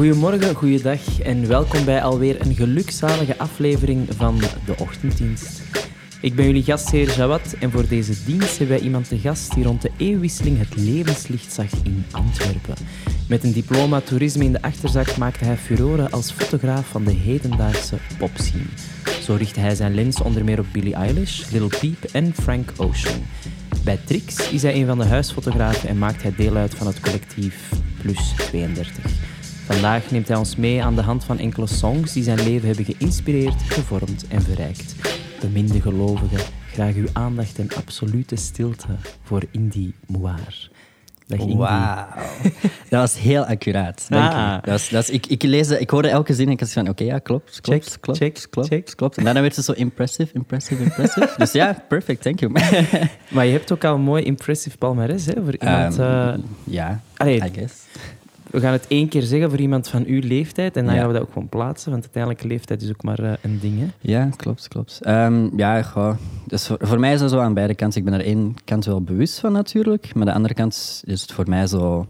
Goedemorgen, goeiedag en welkom bij alweer een gelukzalige aflevering van de Ochtenddienst. Ik ben jullie gastheer Jawad en voor deze dienst hebben wij iemand te gast die rond de eeuwwisseling het levenslicht zag in Antwerpen. Met een diploma toerisme in de achterzak maakte hij furoren als fotograaf van de hedendaagse popscene. Zo richtte hij zijn lens onder meer op Billie Eilish, Lil Peep en Frank Ocean. Bij Trix is hij een van de huisfotografen en maakt hij deel uit van het collectief Plus 32. Vandaag neemt hij ons mee aan de hand van enkele songs die zijn leven hebben geïnspireerd, gevormd en verrijkt. Beminde gelovigen, graag uw aandacht en absolute stilte voor Indie Moir. Wauw. Dat was heel accuraat. Dank ah. dat was, dat ik, ik, lees, ik hoorde elke zin en ik was van, oké, ja, klopt, klopt, check, klopt, check, klopt, check. klopt. En daarna werd ze zo impressive, impressive, impressive. dus ja, perfect, thank you. maar je hebt ook al een mooi impressive palmarès, hè, voor iemand... Um, ja, I guess we gaan het één keer zeggen voor iemand van uw leeftijd en dan gaan we dat ook gewoon plaatsen, want uiteindelijk leeftijd is ook maar uh, een ding. Hè? Ja, klopt, klopt. Um, ja, goh. Dus voor, voor, mij is dat zo aan beide kanten. Ik ben er één kant wel bewust van natuurlijk, maar de andere kant is het voor mij zo...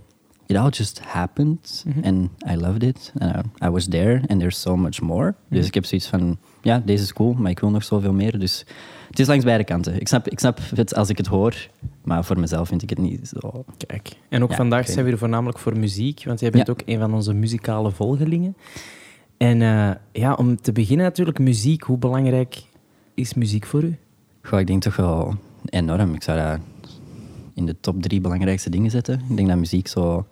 It all just happened mm -hmm. and I loved it. Uh, I was there and there's so much more. Mm -hmm. Dus ik heb zoiets van, ja, deze is cool, maar ik wil nog zoveel meer. Dus het is langs beide kanten. Ik snap, ik snap het als ik het hoor, maar voor mezelf vind ik het niet zo. Kijk, en ook vandaag zijn we er voornamelijk voor muziek, want jij bent ook een van onze muzikale volgelingen. En uh, ja, om te beginnen natuurlijk, muziek. Hoe belangrijk is muziek voor u? Goh, ik denk toch wel enorm. Ik zou dat in de top drie belangrijkste dingen zetten. Ik denk dat muziek zo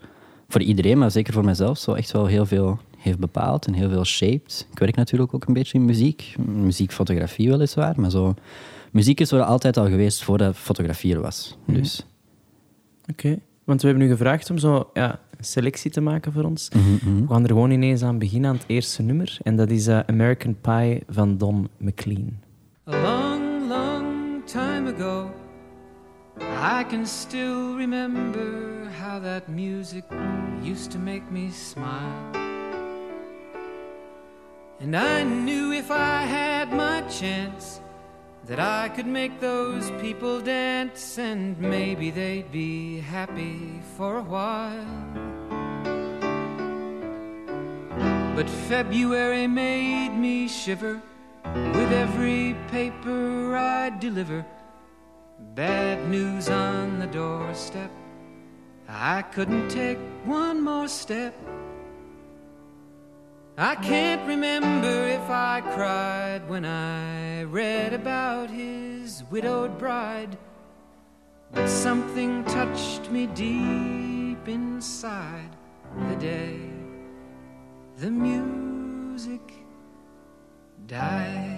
voor iedereen, maar zeker voor mezelf, zo echt wel heel veel heeft bepaald en heel veel shaped. Ik werk natuurlijk ook een beetje in muziek. Muziekfotografie weliswaar, maar zo... Muziek is er altijd al geweest voordat fotografie er was. Mhm. Dus... Oké. Want we hebben nu gevraagd om zo ja, een selectie te maken voor ons. Mhm, mhm. We gaan er gewoon ineens aan beginnen aan het eerste nummer. En dat is uh, American Pie van Don McLean. A long, long time ago I can still remember how that music used to make me smile And I knew if I had my chance that I could make those people dance and maybe they'd be happy for a while. But February made me shiver with every paper I deliver. Bad news on the doorstep. I couldn't take one more step. I can't remember if I cried when I read about his widowed bride, but something touched me deep inside the day the music died.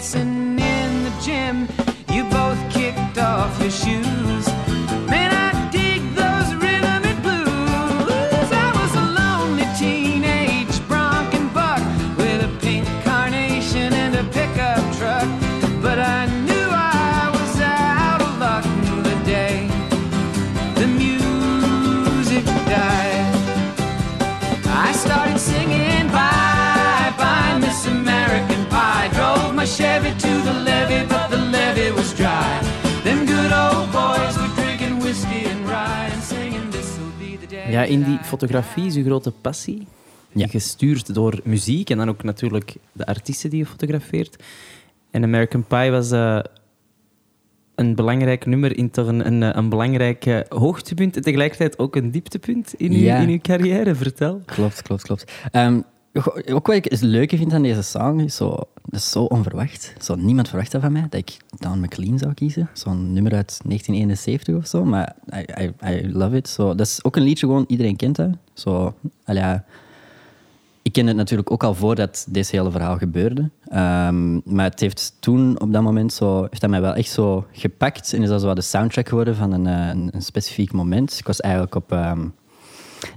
dancing in the gym. You both kicked off your shoes. Ja, in die fotografie is uw grote passie. Ja. Gestuurd door muziek en dan ook natuurlijk de artiesten die je fotografeert. En American Pie was... Uh, een belangrijk nummer in toch een, een, een belangrijk eh, hoogtepunt en tegelijkertijd ook een dieptepunt in, uw, in uw carrière. Vertel. Klopt, klopt, klopt. Um, ook wat ik het leuke vind aan deze song is zo, dat is zo onverwacht. Zo, niemand verwacht dat van mij, dat ik Don McLean zou kiezen. Zo'n nummer uit 1971 of zo, maar I, I, I love it. Zo, dat is ook een liedje, gewoon iedereen kent dat. Zo, ja, ik ken het natuurlijk ook al voordat deze hele verhaal gebeurde. Um, maar het heeft toen, op dat moment, zo, heeft dat mij wel echt zo gepakt. En is dat zo de soundtrack geworden van een, eh, een, specifiek moment. Ik was eigenlijk op... Um,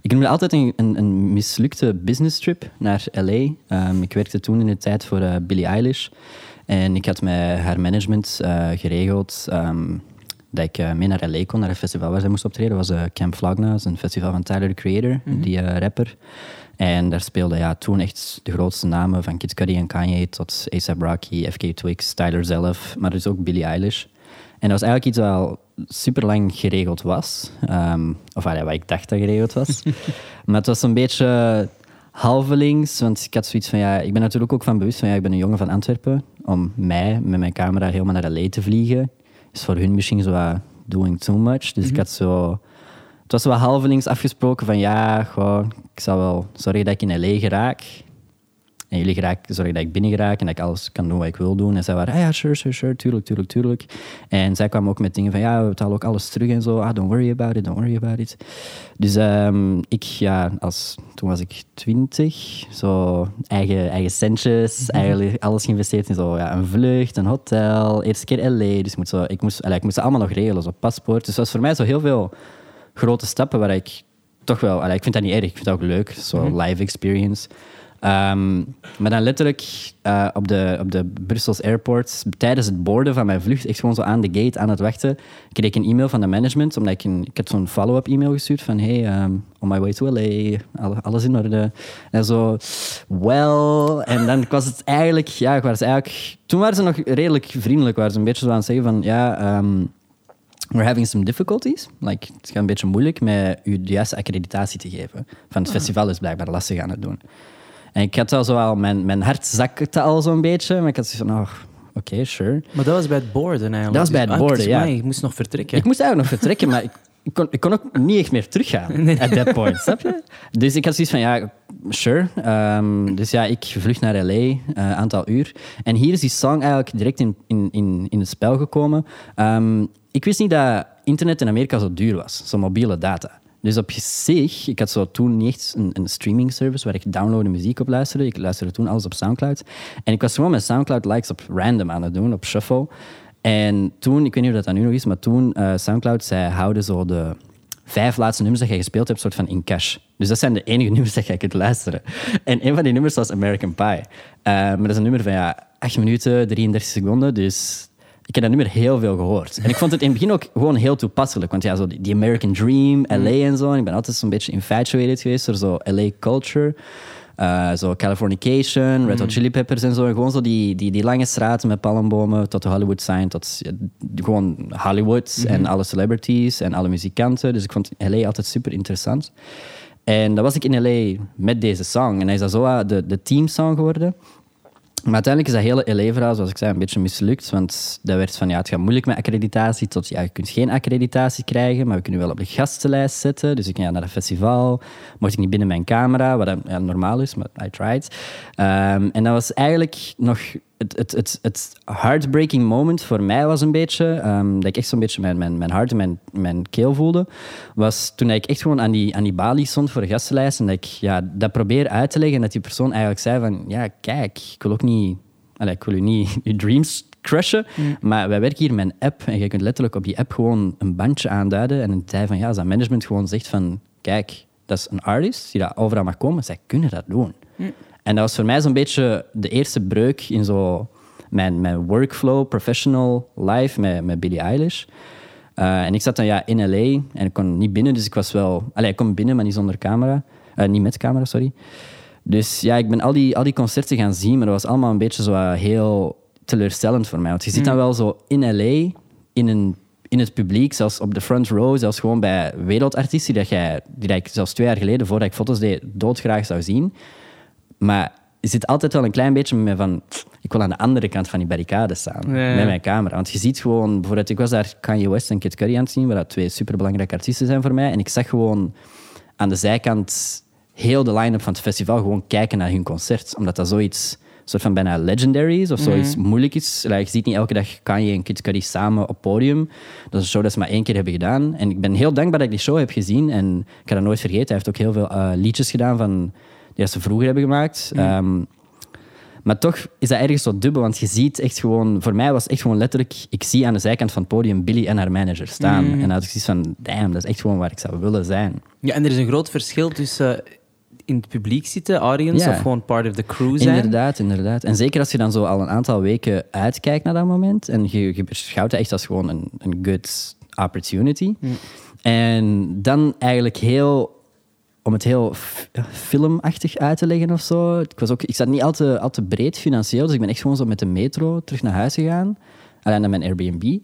ik noemde altijd een, een, een, mislukte business trip naar LA. Um, ehm, ik werkte toen in de tijd voor uh, Billie Eilish. En ik had met haar management uh, geregeld dat ik mee naar LA kon, naar een festival waar zij moest optreden. Dat was Camp Flagna, een festival van Tyler, the Creator, mhm. die rapper. En daar speelden ja, toen echt de grootste namen van Kid Cudi en Kanye tot A$AP Rocky, FK Twix, Tyler zelf, maar dus ook Billie Eilish. En dat was eigenlijk iets wat al super lang geregeld was. Um, of wat ik dacht dat geregeld was. maar het was een beetje halvelings, want ik had zoiets van, ja, ik ben natuurlijk ook van bewust van, ja, ik ben een jongen van Antwerpen. Om mij met mijn camera helemaal naar LA te vliegen, is voor hun misschien zo doing too much. Dus ik mhm. had zo het was wel halvelings afgesproken van ja, gewoon, ik zal wel zorgen dat ik in LA geraak. En jullie geraken, zorgen dat ik binnen geraak en dat ik alles kan doen wat ik wil doen. En zij waren, ah ja, sure, sure, sure, tuurlijk, tuurlijk, tuurlijk. En zij kwamen ook met dingen van, ja, we betalen ook alles terug en zo. Ah, don't worry about it, don't worry about it. Dus um, ik, ja, als, toen was ik twintig, zo eigen, eigen centjes, mhm. eigenlijk alles geïnvesteerd in zo, ja, een vlucht, een hotel, eerste keer LA. Dus ik moest, zo, ik moest, ik moest allemaal nog regelen, zo paspoort. Dus dat was voor mij zo heel veel grote stappen waar ik toch wel... Allee, ik vind dat niet erg, ik vind dat ook leuk. Zo'n mhm. live experience. Um, maar dan letterlijk uh, op, de, op de Brussels Airport, tijdens het boorden van mijn vlucht, echt gewoon zo aan de gate aan het wachten, kreeg ik een e-mail van de management, omdat ik, een, ik had zo'n follow-up e-mail gestuurd van hey, um, on my way to LA, alles in orde. En zo, well. En dan was het eigenlijk, ja, was eigenlijk... Toen waren ze nog redelijk vriendelijk, waren ze een beetje zo aan het zeggen van, ja... Um, we're having some difficulties. Like, het gaat een beetje moeilijk met u de juiste accreditatie te geven. Van het ah. festival is blijkbaar lastig aan het doen. En ik had al zo al, mijn, mijn hart zakte al zo'n beetje, maar ik had zoiets van, oh, oké, sure. Maar dat was bij het borden eigenlijk? Dat was bij het ah, borden, ja. Je moest nog vertrekken. Ik moest eigenlijk nog vertrekken, maar ik, ik, kon, ik kon ook niet echt meer teruggaan at that point, snap je? Dus ik had zoiets van, ja, sure. Um, dus ja, ik vlucht naar L.A., een uh, aantal uur. En hier is die song eigenlijk direct in, in, in, in het spel gekomen. Um, ik wist niet dat internet in Amerika zo duur was, zo mobiele data. Dus op zich, ik had zo toen niet echt een, een streaming service waar ik downloaden muziek op luisterde. Ik luisterde toen alles op Soundcloud. En ik was gewoon met Soundcloud likes op random aan het doen, op shuffle. En toen, ik weet niet of dat, dat nu nog is, maar toen uh, Soundcloud, zij houden zo de vijf laatste nummers dat je gespeeld hebt, soort van in cash. Dus dat zijn de enige nummers dat je kunt luisteren. En een van die nummers was American Pie. Uh, maar dat is een nummer van ja, 8 minuten, 33 seconden. Dus ik heb dat nummer heel veel gehoord. En ik vond het in het begin ook gewoon heel toepasselijk. Want ja, zo die American Dream, LA mm. en zo. En ik ben altijd zo'n beetje infatuated geweest door zo LA culture. Uh, zo Californication, Red Hot mm. Chili Peppers en zo. En gewoon zo die, die, die lange straten met palmbomen tot de Hollywood sign, tot gewoon Hollywood mm-hmm. en alle celebrities en alle muzikanten. Dus ik vond LA altijd super interessant. En dan was ik in LA met deze song. En hij is dat zo de, de teamsong geworden. Maar uiteindelijk is dat hele LA-verhaal, zoals ik zei, een beetje mislukt. Want dat werd van, ja, het gaat moeilijk met accreditatie. Tot, ja, je kunt geen accreditatie krijgen, maar we kunnen wel op de gastenlijst zetten. Dus ik ging naar een festival. Mocht ik niet binnen mijn camera, wat ja, normaal is, maar I tried. Um, en dat was eigenlijk nog het, het, het, het heartbreaking moment voor mij was een beetje, um, dat ik echt zo'n beetje mijn, mijn, mijn hart en mijn, mijn keel voelde, was toen ik echt gewoon aan die, aan die balie stond voor de gastenlijst en dat ik ja, dat probeer uit te leggen en dat die persoon eigenlijk zei van, ja, kijk, ik wil ook niet, allez, ik wil u niet je dreams crushen, mm. maar wij werken hier met een app en je kunt letterlijk op die app gewoon een bandje aanduiden en een tijd van, ja, als dat management gewoon zegt van, kijk, dat is een artist die daar overal mag komen, zij kunnen dat doen. Mm. En dat was voor mij zo'n beetje de eerste breuk in zo mijn, mijn workflow, professional life met, met Billie Eilish. Uh, en ik zat dan ja, in LA en ik kon niet binnen, dus ik was wel... Allee, ik kon binnen, maar niet zonder camera. Uh, niet met camera, sorry. Dus ja, ik ben al die, al die concerten gaan zien, maar dat was allemaal een beetje zo heel teleurstellend voor mij. Want je zit dan mm. wel zo in LA, in, een, in het publiek, zelfs op de front row, zelfs gewoon bij wereldartiesten die, dat jij, die dat ik zelfs twee jaar geleden, voordat ik foto's deed, doodgraag zou zien. Maar je zit altijd wel een klein beetje met me van... Ik wil aan de andere kant van die barricade staan, met mijn camera. Want je ziet gewoon... Bijvoorbeeld, ik was daar Kanye West en Kid Cudi aan het zien, waar dat twee superbelangrijke artiesten zijn voor mij. En ik zag gewoon aan de zijkant heel de line-up van het festival gewoon kijken naar hun concert. Omdat dat zoiets soort van bijna legendary is of zoiets moeilijk is. Like, je ziet niet elke dag Kanye en Kid Cudi samen op podium. Dat is een show dat ze maar één keer hebben gedaan. En ik ben heel dankbaar dat ik die show heb gezien. En ik ga dat nooit vergeten. Hij heeft ook heel veel eh, liedjes gedaan van, die ze vroeger hebben gemaakt. Ehm, maar toch is dat ergens zo dubbel, want je ziet echt gewoon... Voor mij was het echt gewoon letterlijk... Ik zie aan de zijkant van het podium Billy en haar manager staan. En dan had ik zoiets van, damn, dat is echt gewoon waar ik zou willen zijn. Ja, en er is een groot verschil tussen in het publiek zitten, audience, Ja. of gewoon part of the crew zijn. Inderdaad, inderdaad. En zeker als je dan zo al een aantal weken uitkijkt naar dat moment en je, je beschouwt het echt als gewoon een, een good opportunity. En dan eigenlijk heel, om het heel filmachtig uit te leggen of zo. Ik, was ook, ik zat niet al te, breed financieel, dus ik ben echt gewoon zo met de metro terug naar huis gegaan. Alleen naar mijn Airbnb.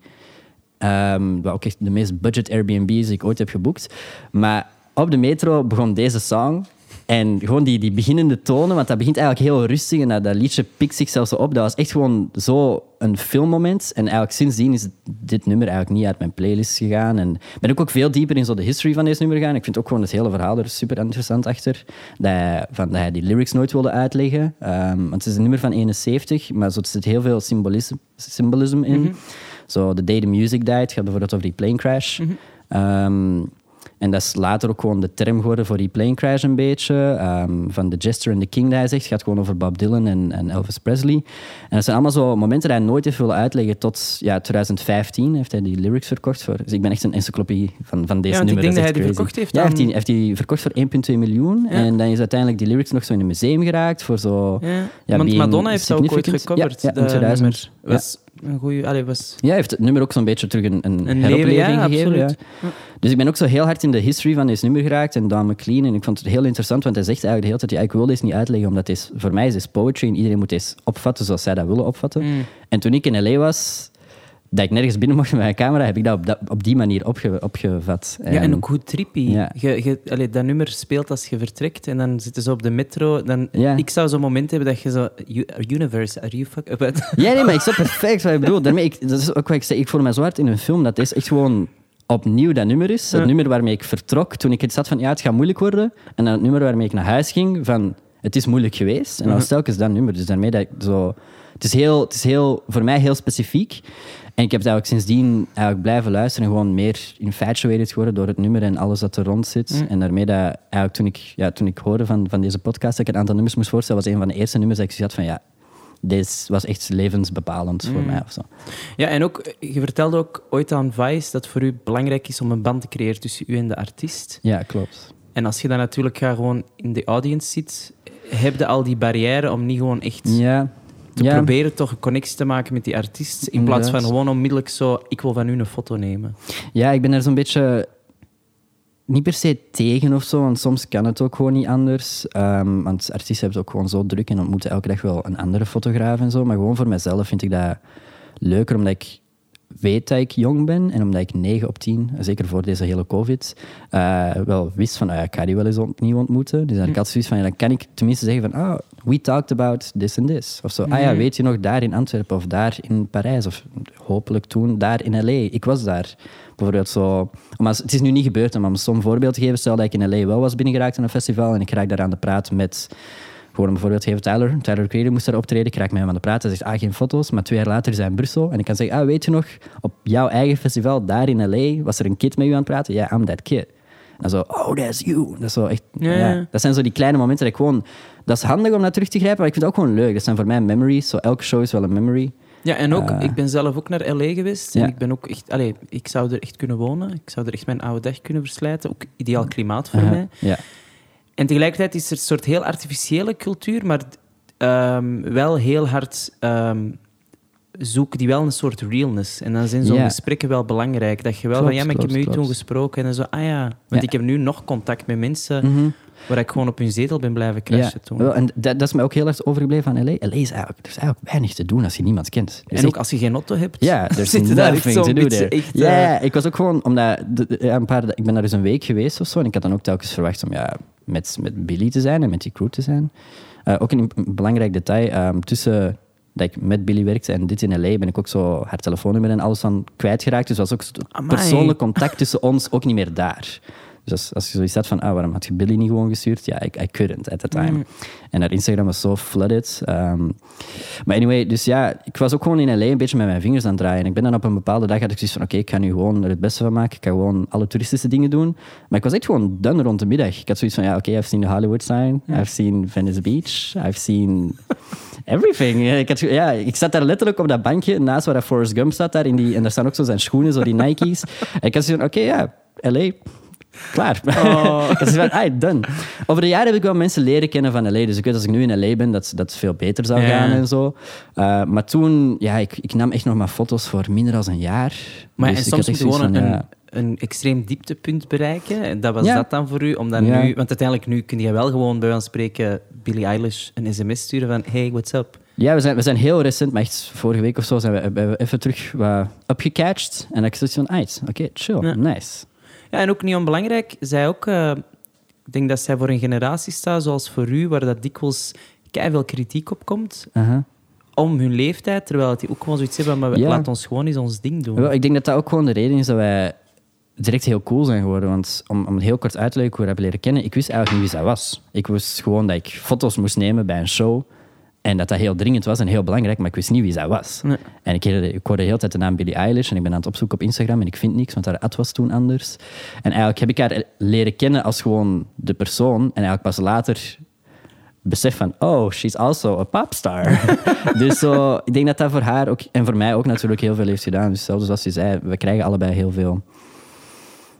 Ehm, wat ook echt de meest budget Airbnb die ik ooit heb geboekt. Maar op de metro begon deze song. En gewoon die, die beginnende tonen, want dat begint eigenlijk heel rustig en dat, dat liedje pikt zichzelf zo op. Dat was echt gewoon zo een filmmoment. En eigenlijk sindsdien is dit nummer eigenlijk niet uit mijn playlist gegaan. En ben ik ook veel dieper in zo de history van deze nummer gegaan. Ik vind ook gewoon het hele verhaal er super interessant achter. Dat hij, van, dat hij die lyrics nooit wilde uitleggen. Ehm, want het is een nummer van 71, maar zo, er zit heel veel symbolisme, symbolism in. Zo, The Day the Music Died gaat bijvoorbeeld over die plane crash. Ehm, en dat is later ook gewoon de term geworden voor die plane crash een beetje. Ehm, van The Jester and the King, dat hij zegt. Het gaat gewoon over Bob Dylan en, en Elvis Presley. En dat zijn allemaal zo momenten die hij nooit heeft willen uitleggen. Tot ja, 2015 heeft hij die lyrics verkocht. Voor. Dus ik ben echt een encyclopedie van, van deze Ja, want ik nummer. denk dat hij die verkocht heeft Ja, heeft hij, heeft hij verkocht voor 1,2 miljoen. Ja. En dan is uiteindelijk die lyrics nog zo in een museum geraakt. Voor zo... Ja. Ja, Want Madonna heeft dat ook ooit gecoverd. Ja, ja, in dat 2000. nummer. Was een. Allee, was... Ja, hij heeft het nummer ook zo'n beetje terug een, een, Een heropleving leven, ja, gegeven. ja. Dus ik ben ook zo heel hard in de history van deze nummer geraakt en Don McLean. En ik vond het heel interessant, want hij zegt eigenlijk de hele tijd, ja, ik wil deze niet uitleggen, omdat deze, voor mij is poetry en iedereen moet deze opvatten zoals zij dat willen opvatten. Mm. En toen ik in L.A. was, dat ik nergens binnen mocht met mijn camera, heb ik dat op, dat, op die manier opge, opgevat. Ja, en ook hoe trippy. Ja. Je, je, allee, dat nummer speelt als je vertrekt en dan zitten ze op de metro. Dan, Ja. Ik zou zo'n moment hebben dat je zo... "You- Universe, are you fuck... Wat? Ja, nee, maar ik snap perfect wat je bedoelt. Daarmee, ik, dat is ook wat ik zei. Ik voel me zo hard in een film dat deze echt gewoon opnieuw dat nummer is. Het Ja. nummer waarmee ik vertrok toen ik het zat van ja, het gaat moeilijk worden. En dan het nummer waarmee ik naar huis ging van het is moeilijk geweest. En dan was Mhm. telkens dat nummer. Dus daarmee dat ik zo... Het is, heel, het is heel, voor mij heel specifiek. En ik heb het eigenlijk sindsdien eigenlijk blijven luisteren en gewoon meer infatuated geworden door het nummer en alles dat er rond zit. Mhm. En daarmee dat eigenlijk toen ik, ja, toen ik hoorde van, van deze podcast dat ik een aantal nummers moest voorstellen, was een van de eerste nummers dat ik had van ja, deze was echt levensbepalend voor Mhm. mij. Of zo. Ja, en ook, je vertelde ook ooit aan Vice dat het voor u belangrijk is om een band te creëren tussen u en de artiest. Ja, klopt. En als je dan natuurlijk ga gewoon in de audience zit, heb je al die barrière om niet gewoon echt Ja, te ja. proberen toch een connectie te maken met die artiest, in plaats van gewoon onmiddellijk zo, ik wil van u een foto nemen. ja, ik ben er zo'n beetje niet per se tegen of zo, want soms kan het ook gewoon niet anders. Ehm, want artiesten hebben het ook gewoon zo druk en ontmoeten elke dag wel een andere fotograaf en zo. Maar gewoon voor mezelf vind ik dat leuker, omdat ik weet dat ik jong ben en omdat ik 9 op 10, zeker voor deze hele COVID, eh, wel wist van, ah ja, ik ga die wel eens opnieuw ontmoeten. Dus dan had ik altijd zoiets van, ja, dan kan ik tenminste zeggen van, ah, we talked about this and this. Of zo, ah ja, weet je nog, daar in Antwerpen of daar in Parijs of hopelijk toen daar in L.A. Ik was daar. Bijvoorbeeld zo, om als, het is nu niet gebeurd, maar om een stom voorbeeld te geven, stel dat ik in L.A. wel was binnengeraakt aan een festival en ik raak daar aan de praat met gewoon een voorbeeld geven, Tyler. Tyler Creator moest daar optreden. Ik raak met hem aan de praat. Hij zegt, ah, geen foto's. Maar twee jaar later is hij in Brussel. En ik kan zeggen, ah, weet je nog, op jouw eigen festival, daar in L.A., was er een kid met u aan het praten? Ja, I'm that kid. En zo, oh, that's you. Dat, is zo echt, ja. dat zijn zo die kleine momenten dat ik gewoon... Dat is handig om naar terug te grijpen, maar ik vind het ook gewoon leuk. Dat zijn voor mij memories. Zo, elke show is wel een memory. Ja, en ook, Eh. ik ben zelf ook naar L.A. geweest. En Ja. ik ben ook echt... Allee, ik zou er echt kunnen wonen. Ik zou er echt mijn oude dag kunnen verslijten. Ook ideaal klimaat voor mij. Ja. En tegelijkertijd is er een soort heel artificiële cultuur, maar ehm, wel heel hard ehm, zoeken die wel een soort realness. En dan zijn zo'n gesprekken wel belangrijk. Dat je wel Klopt, van, ja, maar ik heb met u toen gesproken. En dan zo, ah ja. Want Ja. ik heb nu nog contact met mensen Mhm. Waar ik gewoon op hun zetel ben blijven Ja, crashen toen. wel, en dat, dat is mij ook heel erg overgebleven van L.A. L.A. is eigenlijk, er is eigenlijk weinig te doen als je niemand kent. Er is en ook als je geen auto hebt, Ja, zit daar echt nothing to do there. ja, eh, ja, ik was ook gewoon, omdat ja, een paar, ik ben daar dus een week geweest of zo, en ik had dan ook telkens verwacht om ja, met, met Billy te zijn en met die crew te zijn. Eh, ook een, belangrijk detail, ehm, tussen dat ik met Billy werkte en dit in L.A. ben ik ook zo haar telefoonnummer en alles van kwijtgeraakt. Dus was ook Amai. persoonlijk contact tussen ons ook niet meer daar. Dus als, als je zoiets had van, ah, waarom had je Billy niet gewoon gestuurd? Ja, I, I couldn't at the time. Mm. En haar Instagram was zo flooded. Ehm, maar anyway, dus ja, ik was ook gewoon in L.A. een beetje met mijn vingers aan het draaien. En ik ben dan op een bepaalde dag had ik zoiets van, oké, ik ga nu gewoon er het beste van maken. Ik ga gewoon alle toeristische dingen doen. Maar ik was echt gewoon done rond de middag. Ik had zoiets van, ja, oké, I've seen the Hollywood sign. I've seen Venice Beach. I've seen everything. Ik, had, ja, ik zat daar letterlijk op dat bankje naast waar Forrest Gump zat. Daar in die, en daar staan ook zo zijn schoenen, zo die Nike's. En ik had zoiets van, oké, ja, L.A., klaar. Oh. had zoiets van, ah, done. Over de jaren heb ik wel mensen leren kennen van L.A. Dus ik weet als ik nu in L.A. ben, dat dat veel beter zou gaan en zo. Uh, maar toen, ja, ik, ik nam echt nog maar foto's voor minder dan een jaar. Maar Dus en soms moet gewoon een, ja, een extreem dieptepunt bereiken. En dat was Ja. dat dan voor u? Om dan Ja. nu, want uiteindelijk nu kun je wel gewoon bij ons spreken Billie Eilish een sms sturen van hey, what's up? Ja, we zijn, we zijn heel recent, maar echt vorige week of zo, zijn we, even terug wat upgecatcht. En ik zoiets van, oké, chill, nice. Ja, en ook niet onbelangrijk, zij ook... eh, ik denk dat zij voor een generatie staat, zoals voor u, waar dat dikwijls veel kritiek op komt, om hun leeftijd, terwijl die ook gewoon zoiets hebben, maar Ja. laat ons gewoon eens ons ding doen. Wel, ik denk dat dat ook gewoon de reden is dat wij direct heel cool zijn geworden. Want om, om het heel kort uit te leggen hoe we hebben leren kennen, ik wist eigenlijk niet wie zij was. Ik wist gewoon dat ik foto's moest nemen bij een show. En dat dat heel dringend was en heel belangrijk, maar ik wist niet wie zij was. Nee. En ik hoorde, ik hoorde de hele tijd de naam Billie Eilish en ik ben aan het opzoeken op Instagram en ik vind niks, want haar ad was toen anders. En eigenlijk heb ik haar leren kennen als gewoon de persoon. En eigenlijk pas later besef van, oh, she's also a popstar. dus zo, ik denk dat dat voor haar ook, en voor mij ook natuurlijk heel veel heeft gedaan. Dus zelfs zoals je zei, we krijgen allebei heel veel...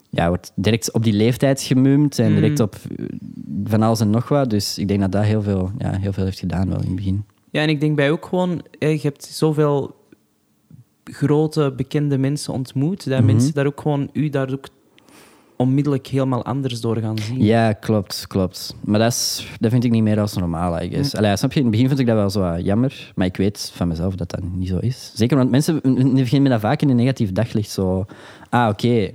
Ja, wordt direct op die leeftijd gemumd en direct op eh, van alles en nog wat. Dus ik denk dat dat heel veel, ja, heel veel heeft gedaan wel in het begin. Ja, en ik denk bij ook gewoon, eh, je hebt zoveel grote, bekende mensen ontmoet, dat Mhm. mensen daar ook gewoon, u daar ook onmiddellijk helemaal anders door gaan zien. Ja, klopt, klopt. Maar dat, is, dat vind ik niet meer als normaal, I guess. Allee, snap je, in het begin vind ik dat wel zo wat jammer, maar ik weet van mezelf dat dat niet zo is. Zeker, want mensen beginnen dat vaak in een negatief daglicht. Zo, ah, oké,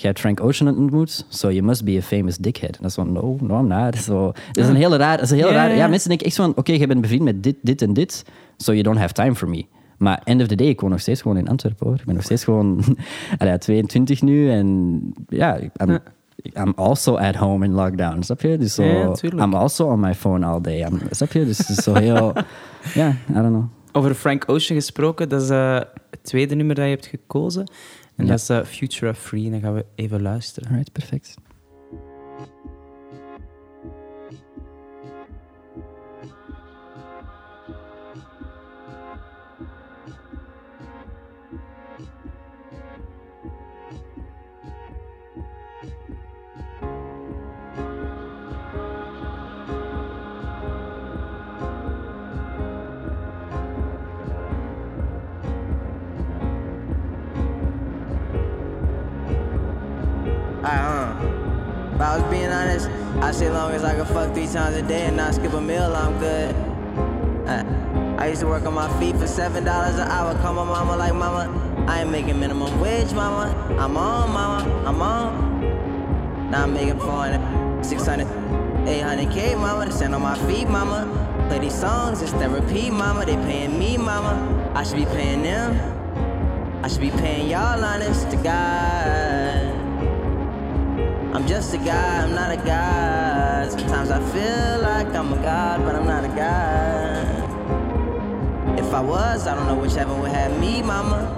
jij hebt Frank Ocean ontmoet, so you must be a famous dickhead. En dat is van, no, no, I'm not. Zo, dat is een hele raar... Dat is een heel raar ja. ja, mensen denken echt van, oké, jij bent bevriend met dit, dit en dit, so you don't have time for me. Maar end of the day, ik woon nog steeds gewoon in Antwerpen, hoor. Ik ben nog steeds gewoon allee, 22 nu en ja, I'm, I'm also at home in lockdown, snap je? Dus zo, Ja, tuurlijk. I'm also on my phone all day, I'm, snap je? Dus het is zo heel... Ja, I don't know. Over Frank Ocean gesproken, dat is eh, het tweede nummer dat je hebt gekozen. En Ja. dat is eh, Future of Free. En dan gaan we even luisteren. Alright, perfect. I, uh, if I was being honest, I say long as I can fuck three times a day and not skip a meal, I'm good. Uh, I used to work on my feet for seven dollars an hour. Call my mama like, mama, I ain't making minimum wage, mama. I'm on, mama, I'm on. Now I'm making 400, 600, 800k, mama. Stand on my feet, mama. Play these songs, it's therapy, mama. They paying me, mama. I should be paying them. I should be paying y'all honest to God. I'm just a guy, I'm not a god. Sometimes I feel like I'm a god, but I'm not a god. If I was, I don't know which heaven would have me, mama.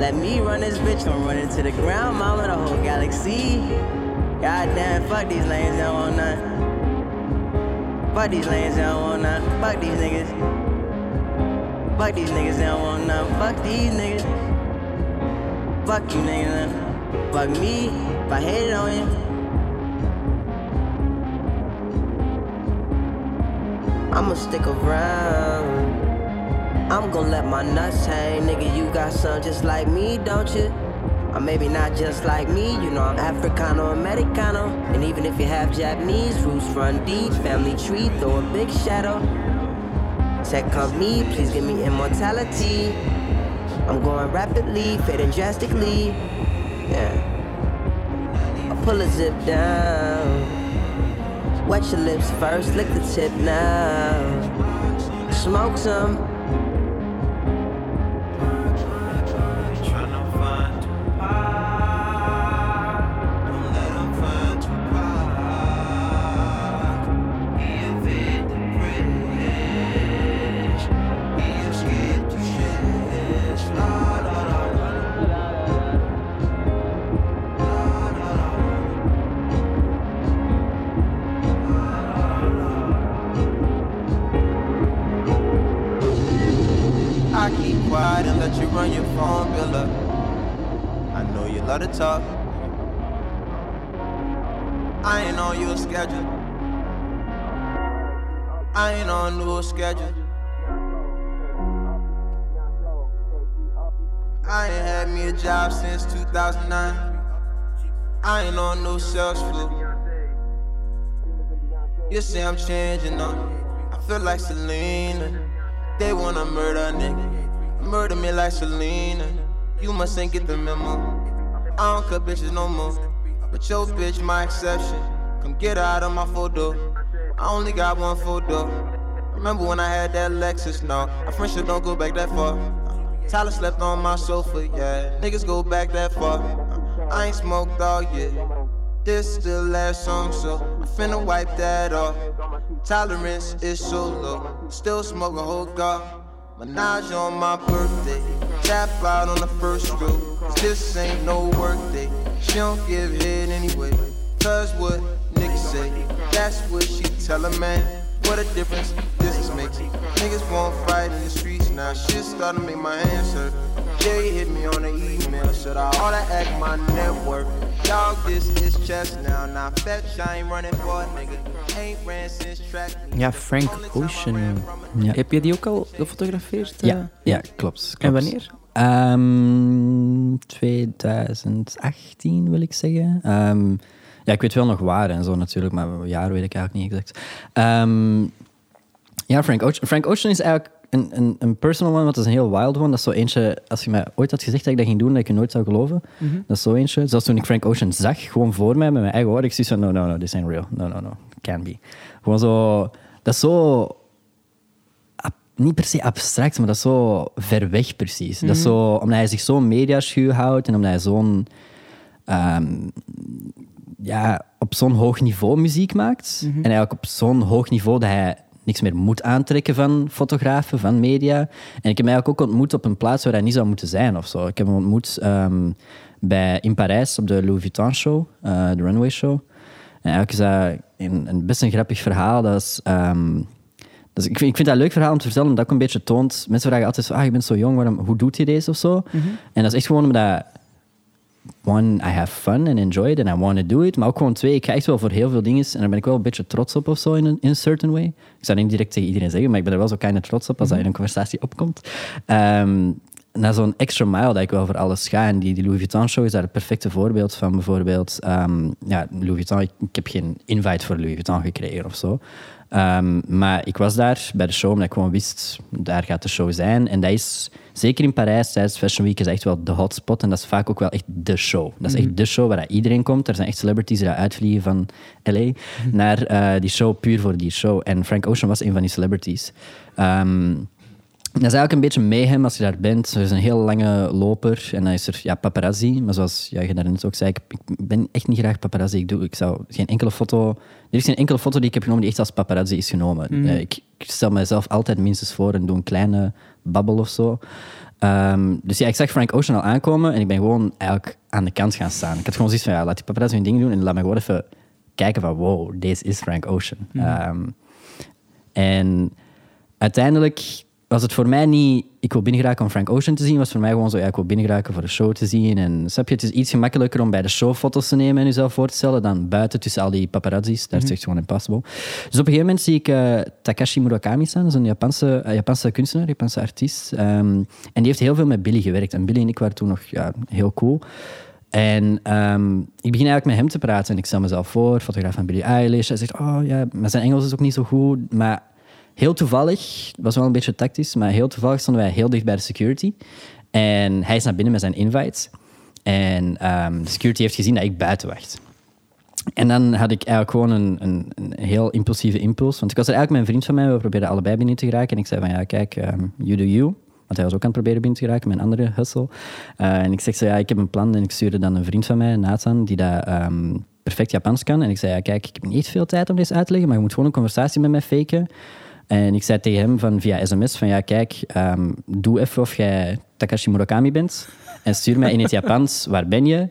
Let me run this bitch, I'm running to the ground, mama, the whole galaxy. God damn, fuck these lanes, don't want none. Fuck these lanes, don't want none. Fuck these niggas. Fuck these niggas, don't want none. Fuck these niggas. Fuck you niggas. Fuck me if I hated on you. I'ma stick around. I'm gonna let my nuts hang, nigga. You got some just like me, don't you? Or maybe not just like me, you know I'm Africano Americano. And even if you have Japanese roots, run deep, family tree, throw a big shadow. Tech company, please give me immortality. I'm going rapidly, fading drastically. Yeah. Pull a zip down. Wet your lips first, lick the tip now. Smoke some. Run your phone. I know you love to talk. I ain't on your schedule. I ain't on no schedule. I ain't had me a job since 2009. I ain't on no sales floor. You say I'm changing up. I feel like Selena. They wanna murder a nigga. Murder me like Selena. You must ain't get the memo. I don't cut bitches no more. But your bitch, my exception. Come get her out of my photo. I only got one photo. Remember when I had that Lexus? No, our friendship don't go back that far. Tyler slept on my sofa, yeah. Niggas go back that far. I ain't smoked all yet. This the last song, so I'm finna wipe that off. Tolerance is so low. Still smoke a whole gar. Menage on my birthday. Tap out on the first stroke. 'Cause this ain't no work day. She don't give head anyway. Cause what niggas say. That's what she tell a man. What a difference this is makes. Niggas won't fight in the streets now. Shit starting to make my hurt. Jay hit me on the email. Should I oughta act my network? Dog, this is chess now. Now fetch, I ain't running for a nigga. Ain't ran since track. meet. Ja, Frank Ocean. Ja. Heb je die ook al gefotografeerd? eh? Ja, ja klopt, klopt. En wanneer? Ehm, 2018 wil ik zeggen. Ehm, ja, ik weet wel nog waar en zo natuurlijk, maar jaar weet ik eigenlijk niet exact. Ehm, ja, Frank Ocean, Frank Ocean is eigenlijk een, een, een personal one, want dat is een heel wild one. Dat is zo eentje, als je mij ooit had gezegd dat ik dat ging doen, dat ik je nooit zou geloven. Dat is zo eentje. Zelfs toen ik Frank Ocean zag, gewoon voor mij, met mijn eigen oren, ik zie zo, no, no, no, this ain't real. No, no, no, can't be. Gewoon zo, dat is zo ab- niet per se abstract, maar dat is zo ver weg precies. Dat is zo, omdat hij zich zo'n mediaschuw houdt en omdat hij zo'n ehm, ja, op zo'n hoog niveau muziek maakt. En eigenlijk op zo'n hoog niveau dat hij niks meer moet aantrekken van fotografen, van media. En ik heb eigenlijk ook ontmoet op een plaats waar hij niet zou moeten zijn of zo. Ik heb hem ontmoet ehm, bij, in Parijs op de Louis Vuitton show, eh, de runway show. En eigenlijk is dat een, een best een grappig verhaal. Dat is, ehm, dus ik vind, ik vind dat een leuk verhaal om te vertellen, omdat ook een beetje toont... Mensen vragen altijd zo, ah, je bent zo jong, waarom, hoe doet je deze of zo? En dat is echt gewoon omdat... One, I have fun and enjoy it and I want to do it. Maar ook gewoon twee, ik ga echt wel voor heel veel dingen en daar ben ik wel een beetje trots op of zo in een in a certain way. Ik zou niet direct tegen iedereen zeggen, maar ik ben er wel zo kind of trots op als dat in een conversatie opkomt. Ehm naar zo'n extra mile dat ik wel voor alles ga. En die, die Louis Vuitton show is daar het perfecte voorbeeld van. Bijvoorbeeld, ehm, ja, Louis Vuitton, ik, ik heb geen invite voor Louis Vuitton gekregen of zo. Ehm, maar ik was daar bij de show omdat ik gewoon wist, daar gaat de show zijn. En dat is, zeker in Parijs, tijdens Fashion Week, is echt wel de hotspot. En dat is vaak ook wel echt de show. Dat is echt de show waar iedereen komt. Er zijn echt celebrities die uitvliegen van L.A. naar eh, die show, puur voor die show. En Frank Ocean was een van die celebrities. Ehm, dat is eigenlijk een beetje mayhem als je daar bent. Er is een heel lange loper en dan is er ja, paparazzi. Maar zoals ja, je daarnet ook zei, ik, ik ben echt niet graag paparazzi. Ik, doe, ik zou geen enkele foto... Er is geen enkele foto die ik heb genomen die echt als paparazzi is genomen. Eh, ik, ik stel mezelf altijd minstens voor en doe een kleine babbel of zo. Ehm, dus ja, ik zag Frank Ocean al aankomen en ik ben gewoon eigenlijk aan de kant gaan staan. Ik had gewoon zoiets van, ja, laat die paparazzi hun ding doen en laat me gewoon even kijken van, wow, deze is Frank Ocean. Ehm, en uiteindelijk was het voor mij niet... Ik wil binnengeraken om Frank Ocean te zien. was voor mij gewoon zo, ja, ik wil binnengeraken voor de show te zien. En snap je, het is iets gemakkelijker om bij de show foto's te nemen en jezelf voor te stellen dan buiten tussen al die paparazzis. Daar is het echt gewoon impossible. Dus op een gegeven moment zie ik eh, Takashi Murakami staan. Dat is een Japanse, eh, Japanse kunstenaar, Japanse artiest. Ehm, en die heeft heel veel met Billy gewerkt. En Billy en ik waren toen nog ja, heel cool. En ehm, ik begin eigenlijk met hem te praten en ik stel mezelf voor, fotograaf van Billie Eilish. Hij zegt, oh ja, maar zijn Engels is ook niet zo goed. Maar heel toevallig, het was wel een beetje tactisch, maar heel toevallig stonden wij heel dicht bij de security. En hij is naar binnen met zijn invite. En ehm, de security heeft gezien dat ik buiten wacht. En dan had ik eigenlijk gewoon een, een, heel impulsieve impuls. Want ik was er eigenlijk met een vriend van mij, we probeerden allebei binnen te geraken. En ik zei van, ja, kijk, um, you do you. Want hij was ook aan het proberen binnen te geraken, mijn andere hustle. Uh, en ik zeg zo, ja, ik heb een plan. En ik stuurde dan een vriend van mij, Nathan, die dat um, perfect Japans kan. En ik zei, ja, kijk, ik heb niet veel tijd om deze uit te leggen, maar je moet gewoon een conversatie met mij faken. En ik zei tegen hem van, via sms van, ja, kijk, um, doe even of jij Takashi Murakami bent. En stuur mij in het Japans, waar ben je?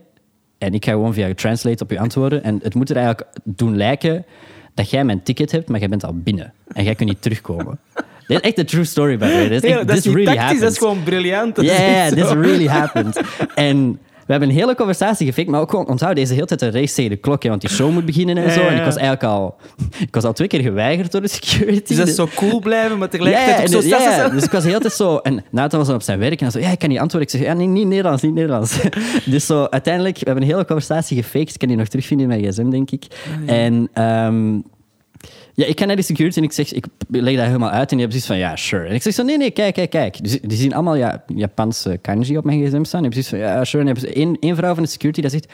En ik ga gewoon via Translate op je antwoorden. En het moet er eigenlijk doen lijken dat jij mijn ticket hebt, maar jij bent al binnen. En jij kunt niet terugkomen. Dit is echt een true story, by the way. Dit is, dat is really tactisch, dat is gewoon briljant. Ja, yeah, this really happened. En we hebben een hele conversatie gefikt, maar ook gewoon onthoud deze hele tijd een race tegen de klok, want die show moet beginnen en zo. En ik was eigenlijk al, ik was al twee keer geweigerd door de security. Dus dat is zo cool blijven, maar tegelijkertijd ook zo... Ja, dus ik was de hele tijd zo... En Nathan was dan op zijn werk en hij zo, ja, ik kan niet antwoorden. Ik zeg, ja, nee, niet Nederlands, niet Nederlands. dus zo, uiteindelijk, we hebben een hele conversatie gefaked. Ik kan die nog terugvinden in mijn gsm, denk ik. En... Um, ja, ik ga naar de security en ik zeg, ik leg dat helemaal uit en die hebben zoiets van, ja, sure. En ik zeg zo, nee, nee, kijk, kijk, kijk. Dus, die zien allemaal ja, Japanse kanji op mijn gsm staan. Die hebben zoiets van, ja, sure. En hebben ze één, één vrouw van de security die zegt,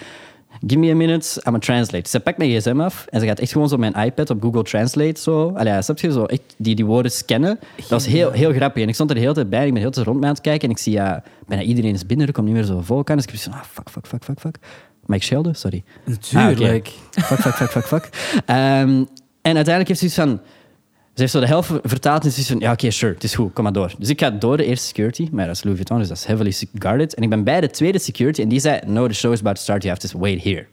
give me a minute, I'm a translate. Ze pakt mijn gsm af en ze gaat echt gewoon zo mijn iPad op Google Translate zo. Allee, snap je, zo echt die, die woorden scannen. Dat was heel, heel grappig. En ik stond er de hele tijd bij, ik ben de hele tijd rond mij aan het kijken en ik zie, ja, bijna iedereen is binnen, er komt niet meer zo volk aan. Dus ik heb zo, ah, fuck, fuck, fuck, fuck, fuck. Maar ik schelde, sorry. Natuurlijk. Ah, okay. Fuck, fuck, fuck, fuck, fuck. Um, en uiteindelijk heeft ze iets van... Ze heeft zo de helft vertaald en ze is van... Ja, oké, okay, sure, het is goed, kom maar door. Dus ik ga door de eerste security, maar dat is Louis Vuitton, dus dat is heavily guarded. En ik ben bij de tweede security en die zei... No, the show is about to start, you have to wait here.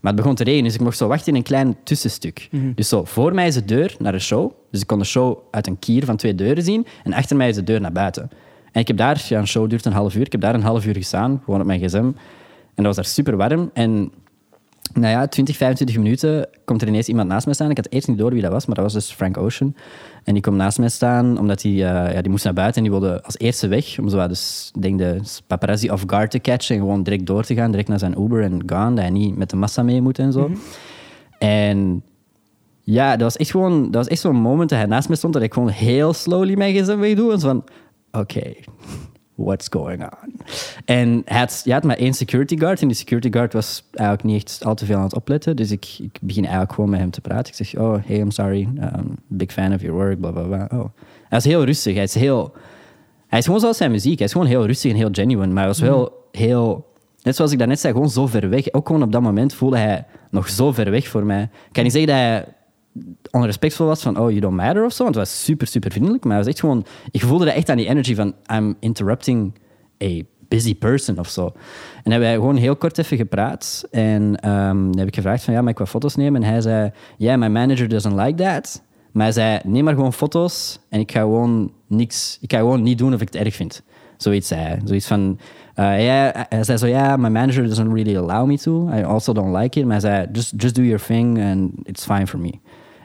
Maar het begon te regenen, dus ik mocht zo wachten in een klein tussenstuk. Mm -hmm. Dus zo, voor mij is de deur naar de show. Dus ik kon de show uit een kier van twee deuren zien. En achter mij is de deur naar buiten. En ik heb daar... Ja, een show duurt een half uur. Ik heb daar een half uur gestaan, gewoon op mijn gsm. En dat was daar super warm. En nou ja, 20, 25 minuten komt er ineens iemand naast mij staan. Ik had eerst niet door wie dat was, maar dat was dus Frank Ocean. En die komt naast mij staan, omdat hij uh, ja, die moest naar buiten en die wilde als eerste weg. Om zo dus, denk de paparazzi off guard te catchen en gewoon direct door te gaan, direct naar zijn Uber en gaan, dat hij niet met de massa mee moet en zo. Mm -hmm. En ja, dat was echt gewoon, dat was echt zo'n moment dat hij naast me stond, dat ik gewoon heel slowly mijn gsm wegdoe. En zo van, oké, okay, what's going on? En hij had, je had maar één security guard. En die security guard was eigenlijk niet echt al te veel aan het opletten. Dus ik, ik begin eigenlijk gewoon met hem te praten. Ik zeg, oh, hey, I'm sorry. Um, big fan of your work, bla, bla, bla. Oh. Hij is heel rustig. Hij is heel... Hij is gewoon zoals zijn muziek. Hij is gewoon heel rustig en heel genuine. Maar hij was wel heel... Net zoals ik daarnet zei, gewoon zo ver weg. Ook gewoon op dat moment voelde hij nog zo ver weg voor mij. Ik kan niet zeggen dat hij onrespectvol was van oh, you don't matter of zo. Want het was super, super vriendelijk. Maar hij was echt gewoon... Ik voelde dat echt aan die energy van I'm interrupting a busy person of zo. En hebben wij gewoon heel kort even gepraat. En dan heb ik gevraagd van ja, mag ik wat foto's nemen? En hij zei, yeah, my manager doesn't like that. Maar hij zei, neem maar gewoon foto's en ik ga gewoon niks... Ik ga gewoon niet doen of ik het erg vind. Zoiets zei hij. Zoiets van... Uh, hij zei zo, ja, my manager doesn't really allow me to. I also don't like it. Maar hij zei, just, just do your thing and it's fine for me.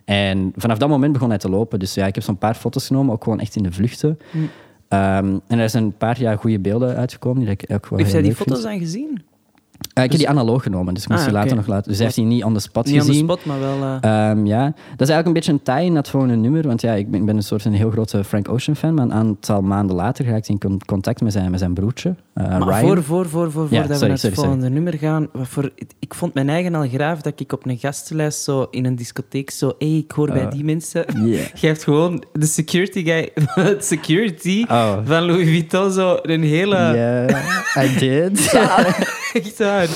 En vanaf dat moment begon hij te lopen. Dus ja, ik heb zo'n paar foto's genomen, ook gewoon echt in de vluchten. Mm. Um, en er zijn een paar jaar goede beelden uitgekomen. Die ik ook wel Heeft hij die foto's dan gezien? Uh, ik dus... heb die analoog genomen, dus ik moest ah, die later nog laten. Dus hij heeft die niet on the spot niet gezien. Niet on the spot, maar wel... Uh... Um, ja. Dat is eigenlijk een beetje een tie in dat een nummer. Want ja, ik ben, ik ben een soort een heel grote Frank Ocean fan. Maar een aantal maanden later ga ik in contact met zijn, met zijn broertje, uh, maar Ryan. voor, voor, voor, voor, ja, voordat sorry, we naar het sorry, volgende sorry. nummer gaan... Voor, ik vond mijn eigen al graaf dat ik op een gastenlijst zo in een discotheek zo... Hé, hey, ik hoor bij die mensen. Yeah. Je hebt gewoon de security guy... security oh. van Louis Vuitton zo een hele... Yeah, I did. ja, echt waar.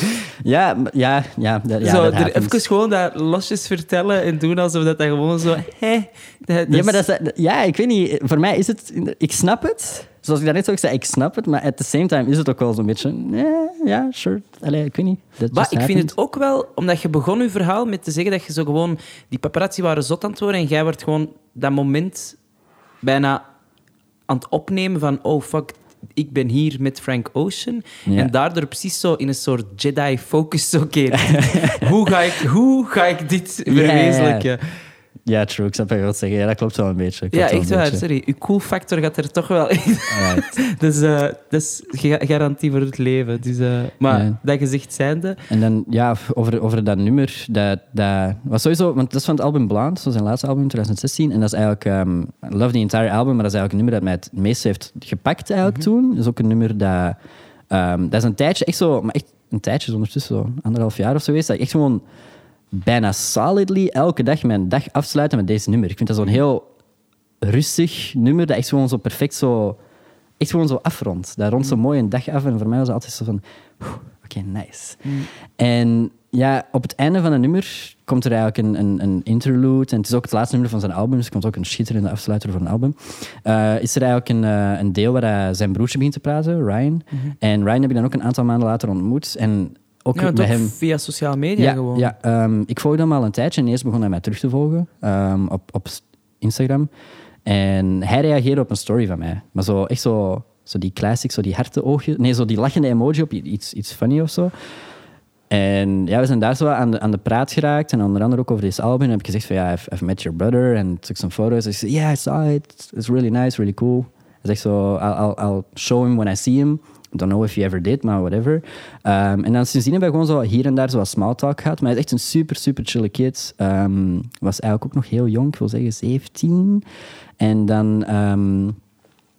Ja, ja, ja. Dat, ja zo, dat er even gewoon dat losjes vertellen en doen alsof dat, dat gewoon zo... Hey, dat, ja, maar dat is, ja, ik weet niet. Voor mij is het... Ik snap het. Zoals ik daarnet ook zei, ik snap het. Maar at the same time is het ook wel zo'n beetje... Ja, ja, sure. Allee, ik weet niet. Maar ik vind het ook wel... Omdat je begon je verhaal met te zeggen dat je zo gewoon... Die paparazzi waren zot aan het worden en jij werd gewoon dat moment bijna aan het opnemen van... Oh, fuck, ik ben hier met Frank Ocean. Ja. En daardoor precies zo in een soort Jedi-focus. Oké, hoe, ga ik, hoe ga ik dit verwezenlijken? Ja, ja. Ja, true. Ik snap wat je wilt zeggen. Ja, dat klopt wel een beetje. Ja, echt waar. Sorry. Uw cool factor gaat er toch wel in. dus uh, dat is garantie voor het leven. Dus, uh, maar ja. dat gezegd zijnde... En dan, ja, over, over dat nummer. Dat, dat was sowieso... Want dat is van het album Blonde. Dat was zijn laatste album in 2016. En dat is eigenlijk... Um, I love the entire album. Maar dat is eigenlijk een nummer dat mij het meest heeft gepakt eigenlijk mm -hmm. toen. Dat is ook een nummer dat... Um, dat is een tijdje echt zo... Maar echt een tijdje, ondertussen zo anderhalf jaar of zo geweest. Dat ik echt gewoon bijna solidly elke dag mijn dag afsluiten met deze nummer. Ik vind dat zo'n heel rustig nummer dat echt gewoon zo perfect zo... Echt gewoon zo afrondt. Dat rondt zo mooi een dag af. En voor mij was het altijd zo van... Oké, nice. En ja, op het einde van het nummer komt er eigenlijk een, een, een interlude. En het is ook het laatste nummer van zijn album. Dus er komt ook een schitterende afsluiter van een album. Eh, is er eigenlijk een, eh, een deel waar hij zijn broertje begint te praten, Ryan. En Ryan heb ik dan ook een aantal maanden later ontmoet. En ook Ja, met hem... via sociale media Ja, gewoon. ja ehm, ik volgde hem al een tijdje en eerst begon hij mij terug te volgen ehm, op, op Instagram. En hij reageerde op een story van mij. Maar zo echt zo, zo die classic, zo die oogjes. Nee, zo die lachende emoji op iets, iets funny of zo. En ja, we zijn daar zo aan de, aan de praat geraakt. En onder andere ook over dit album. En heb ik gezegd van ja, I've, I've met your brother. En took some photos. Hij zei, yeah, I saw it. It's really nice, really cool. Hij zegt zo, I'll, I'll, I'll show him when I see him. Don't know if he ever did, maar whatever. Ehm, en dan sindsdien hebben we gewoon zo hier en daar zo wat small talk gehad. Maar hij is echt een super, super chille kid. Ehm, was eigenlijk ook nog heel jong, ik wil zeggen 17. En dan ehm,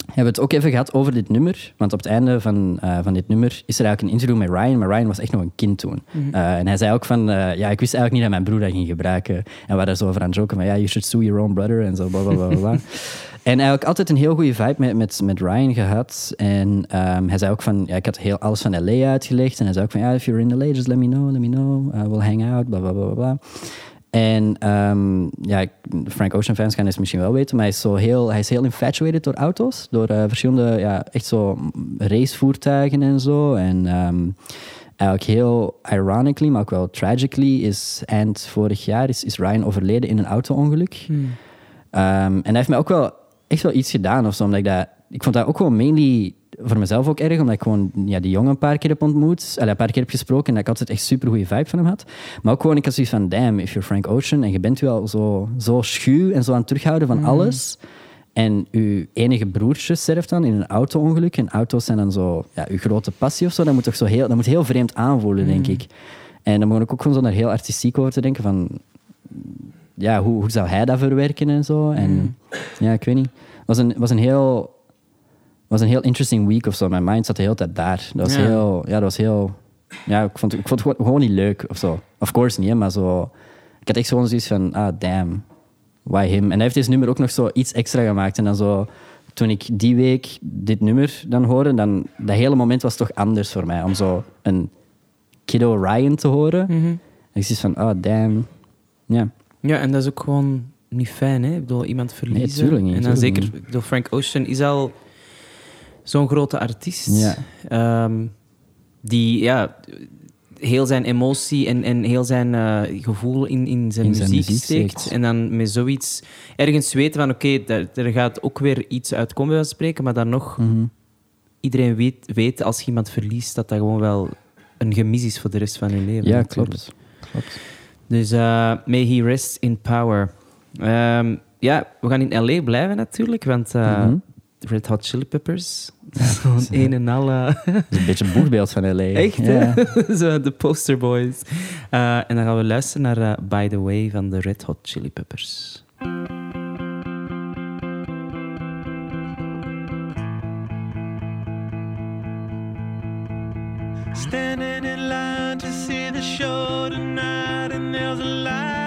hebben we het ook even gehad over dit nummer. Want op het einde van, eh, van dit nummer is er eigenlijk een interview met Ryan. Maar Ryan was echt nog een kind toen. Eh, en hij zei ook van... eh, ja, ik wist eigenlijk niet dat mijn broer dat ging gebruiken. En we waren zo over aan het joken van... Ja, you should sue your own brother. En zo, bla, bla, bla, bla. En eigenlijk altijd een heel goede vibe met, met, met Ryan gehad. En ehm, hij zei ook van... Ja, ik had heel alles van L.A. uitgelegd. En hij zei ook van... Ja, if you're in L.A., just let me know, let me know. Uh, we'll hang out, bla, bla, bla, bla. En ehm, ja, Frank Ocean fans gaan het misschien wel weten, maar hij is, zo heel, hij is heel infatuated door auto's. Door eh, verschillende, ja, echt zo racevoertuigen en zo. En ehm, eigenlijk heel ironically, maar ook wel tragically, is eind vorig jaar is, is Ryan overleden in een auto-ongeluk. Ehm, en hij heeft mij ook wel echt wel iets gedaan of zo, omdat ik dat... Ik vond dat ook gewoon mainly voor mezelf ook erg, omdat ik gewoon ja, die jongen een paar keer heb ontmoet, allee, een paar keer heb gesproken en dat ik altijd echt super goede vibe van hem had. Maar ook gewoon, ik had zoiets van, damn, if you're Frank Ocean en je bent wel zo, zo schuw en zo aan het terughouden van alles, en uw enige broertje sterft dan in een auto-ongeluk, en auto's zijn dan zo, ja, uw grote passie of zo, dat moet toch zo heel, dat moet heel vreemd aanvoelen, denk ik. En dan begon ik ook gewoon zo naar heel artistiek over te denken van, ja, hoe, hoe zou hij dat verwerken en zo. En ja, ik weet niet. Het was een, was een heel was een heel interesting week of zo. Mijn mind zat de hele tijd daar. Dat was Ja. heel... Ja, dat was heel... Ja, ik vond, ik vond het gewoon, niet leuk of zo. Of course niet, maar zo... Ik had echt gewoon zoiets van, ah, damn. Why him? En hij heeft deze nummer ook nog zo iets extra gemaakt. En dan zo... Toen ik die week dit nummer dan hoorde, dan... Dat hele moment was toch anders voor mij. Om zo een Kiddo Ryan te horen. En ik zoiets van, oh, damn. Ja. Ja, en dat is ook gewoon niet fijn, hè? Ik bedoel, iemand verliezen. tuurlijk niet, En dan zeker, ik bedoel, Frank Ocean is al zo'n grote artiest. Ja. Ehm, die, ja, heel zijn emotie en, en heel zijn eh, gevoel in, in zijn In zijn muziek, steekt. En dan met zoiets ergens weten van, oké, daar, er gaat ook weer iets uitkomen, bij spreken, maar dan nog, Mhm. iedereen weet, weet als je iemand verliest, dat dat gewoon wel een gemis is voor de rest van je leven. Ja, natuurlijk. klopt. klopt. Dus eh, may he rest in power. Ehm, ja, we gaan in L.A. blijven natuurlijk, want eh, Mhm. Red Hot Chili Peppers, zo'n een en al... eh, Dat is een beetje een boegbeeld van L.A. echt, ja. hè? Zo, de poster boys. Eh, en dan gaan we luisteren naar By the Way van de Red Hot Chili Peppers. The show tonight, and there's a light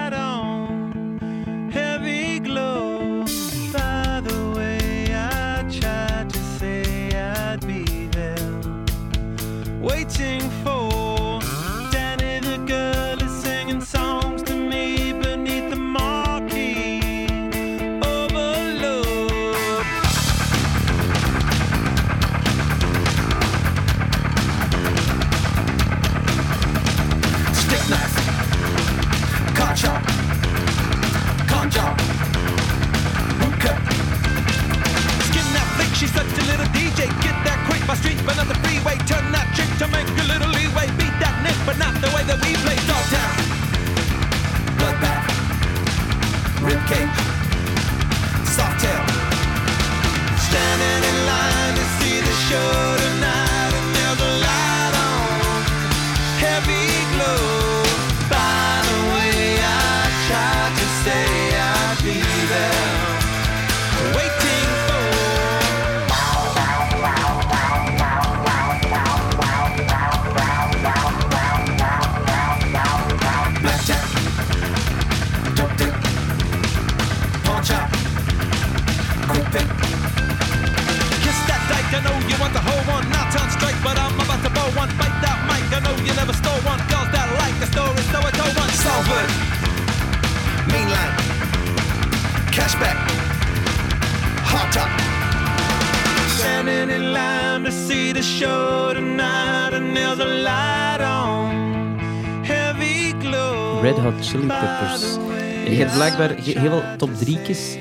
je hebt blijkbaar he- heel veel top drie'tjes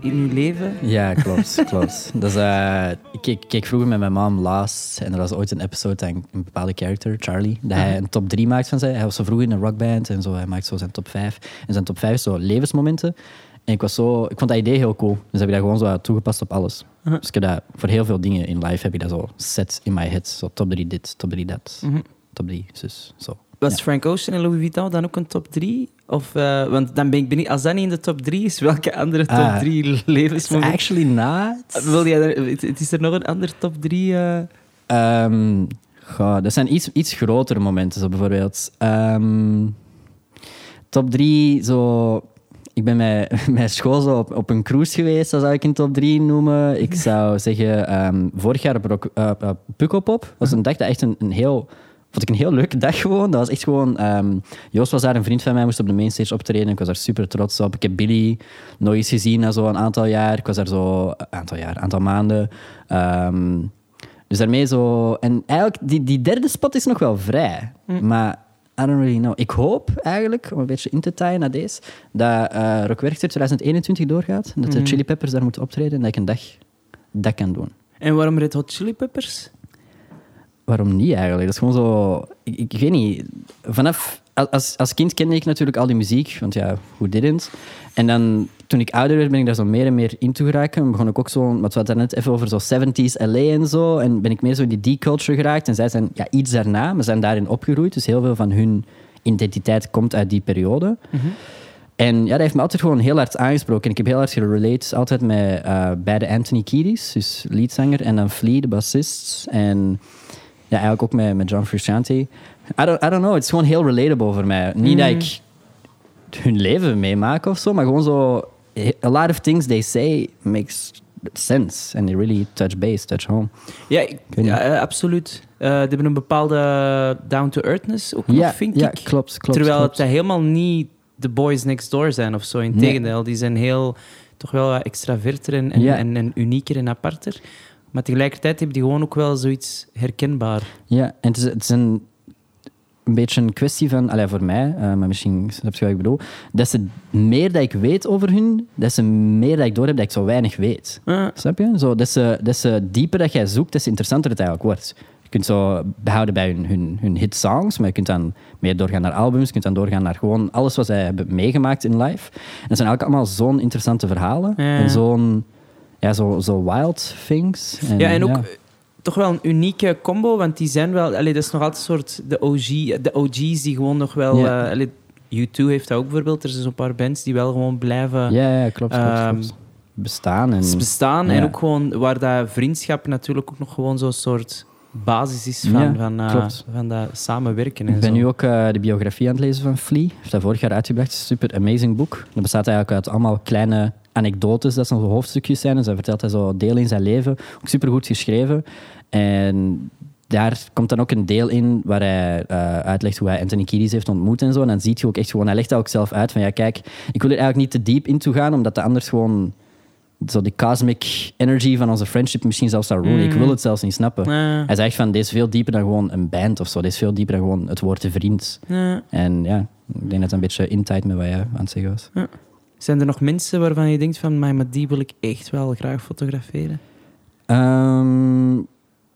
in je leven. Ja, klopt. klopt. Dus, eh, ik keek, keek vroeger met mijn mom Last en er was ooit een episode aan een bepaalde character, Charlie, dat hij een top 3 maakt van zijn. Hij was zo vroeger in een rockband en zo, hij maakt zo zijn top 5. En zijn top 5 is zo levensmomenten. En ik, was zo, ik vond dat idee heel cool. Dus heb ik dat gewoon zo toegepast op alles. Dus ik heb dat voor heel veel dingen in life heb ik dat zo set in my head. Zo top 3 dit, top 3 dat, top 3 zus. Zo. Was. Frank Ocean en Louis Vuitton dan ook een top 3? Of, eh, want dan ben ik benieuwd, als dat niet in de top 3 is, welke andere top Ah, 3 It's levensmomenten? actually not. Wil jij er, het- is er nog een andere top 3? eh? Ehm, goh, dat zijn iets, iets grotere momenten, zo bijvoorbeeld. Ehm, top 3, zo. Ik ben met mijn school zo op, op een cruise geweest, dat zou ik in top 3 noemen. Ik zou zeggen, ehm, vorig jaar op, eh, Pukkelpop. Dat was een dag dat echt een, een heel... Vond ik een heel leuke dag gewoon. Dat was echt gewoon... ehm, Joost was daar, een vriend van mij, moest op de mainstage optreden. Ik was daar super trots op. Ik heb Billy eens gezien na zo'n aantal jaar. Ik was daar zo... Een aantal jaar, aantal maanden. Ehm, dus daarmee zo... En eigenlijk, die, die derde spot is nog wel vrij. Maar I don't really know. Ik hoop eigenlijk, om een beetje in te taaien naar deze, dat uh, Rock Werchter 2021 doorgaat. Dat de Chili Peppers daar moeten optreden en dat ik een dag dat kan doen. En waarom Red Hot Chili Peppers? Waarom niet eigenlijk? Dat is gewoon zo... Ik, ik, weet niet. Vanaf... Als, als kind kende ik natuurlijk al die muziek, want ja, who didn't? En dan, toen ik ouder werd, ben ik daar zo meer en meer in toe geraken. En begon ik ook zo... Want we hadden het net even over zo 70s LA en zo. En ben ik meer zo in die D-culture geraakt. En zij zijn ja, iets daarna, maar zijn daarin opgegroeid. Dus heel veel van hun identiteit komt uit die periode. En ja, dat heeft me altijd gewoon heel hard aangesproken. En ik heb heel hard gerelate altijd met uh, beide Anthony Kiedis, dus leadzanger, en dan Flea, de bassist. En eigenlijk ook met, met John Frusciante. I don't, I don't know, het is gewoon heel relatable voor mij. Niet dat ik hun leven meemaak of zo, maar gewoon zo... A lot of things they say makes sense. And they really touch base, touch home. Ja, ik- ja eh, absoluut. Eh, die hebben een bepaalde down-to-earthness ook nog, Ja, vind ja, ik. klopt, klopt. Terwijl klopt. het helemaal niet de boys next door zijn of zo. Integendeel, die zijn heel, toch wel wat extraverter en, en, Ja. en, en unieker en aparter. Maar tegelijkertijd hebben die gewoon ook wel zoiets herkenbaar. Ja, en het is, het is een, een beetje een kwestie van, allee, voor mij, eh, maar misschien snap je wat ik bedoel, dat ze meer dat ik weet over hun, dat ze meer dat ik door heb dat ik zo weinig weet. Snap je? Zo, dat, ze, dat ze dieper dat jij zoekt, des interessanter het eigenlijk wordt. Je kunt zo behouden bij hun, hun, hun hit songs, maar je kunt dan meer doorgaan naar albums, je kunt dan doorgaan naar gewoon alles wat zij hebben meegemaakt in life. En dat zijn eigenlijk allemaal zo'n interessante verhalen. En zo'n, ja, zo, zo wild things. ja, en ook toch wel een unieke combo, want die zijn wel... Allee, dat is nog altijd een soort de, OG, de OG's die gewoon nog wel... Ja. eh, allee, U2 heeft dat ook bijvoorbeeld. Er zijn zo'n paar bands die wel gewoon blijven Ja, ja klopt. klopt, Ehm, klopt. Bestaan. En, bestaan. En ook gewoon waar dat vriendschap natuurlijk ook nog gewoon zo'n soort basis is van, Ja, van, eh, van dat samenwerken. En Ik ben zo. nu ook eh, de biografie aan het lezen van Flea. Hij heeft dat vorig jaar uitgebracht. Super amazing boek. Dat bestaat eigenlijk uit allemaal kleine anekdotes. Dat zijn hoofdstukjes zijn. Dus hij vertelt hij zo deel in zijn leven. Ook super goed geschreven. En daar komt dan ook een deel in waar hij eh, uitlegt hoe hij Anthony Kiedis heeft ontmoet en zo. En dan zie je ook echt gewoon... Hij legt dat ook zelf uit van ja, kijk, ik wil er eigenlijk niet te diep in toe gaan, omdat de anders gewoon... Zo die cosmic energy van onze friendship misschien zelfs zou ruinen. Ik wil het zelfs niet snappen. Ja. Hij zegt van, dit is veel dieper dan gewoon een band of zo. Dit is veel dieper dan gewoon het woord vriend. Ja. En ja, ik denk dat een beetje intijd met wat jij aan het zeggen was. Zijn er nog mensen waarvan je denkt van, maar maar die wil ik echt wel graag fotograferen? Ehm,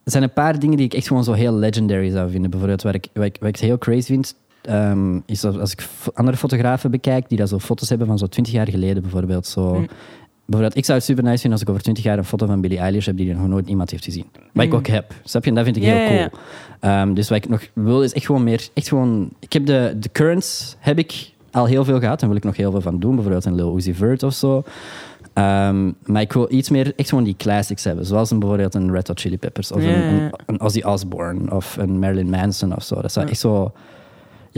er zijn een paar dingen die ik echt gewoon zo heel legendary zou vinden. Bijvoorbeeld, wat ik, wat ik, wat ik heel crazy vind, ehm, is dat als ik andere fotografen bekijk, die dat zo foto's hebben van zo 20 jaar geleden bijvoorbeeld. Zo, Mm. Bijvoorbeeld, ik zou het super nice vinden als ik over 20 jaar een foto van Billie Eilish heb die nog nooit iemand heeft gezien. Wat ik ook heb. Snap je? En dat vind ik heel cool. Ehm, dus wat ik nog wil is echt gewoon meer... Echt gewoon, ik heb de, de currents heb ik al heel veel gehad en wil ik nog heel veel van doen. Bijvoorbeeld een Lil Uzi Vert of zo. Ehm, maar ik wil iets meer echt gewoon die classics hebben. Zoals een, bijvoorbeeld een Red Hot Chili Peppers of een, een, een Ozzy Osbourne of een Marilyn Manson of zo. Dat zou echt zo...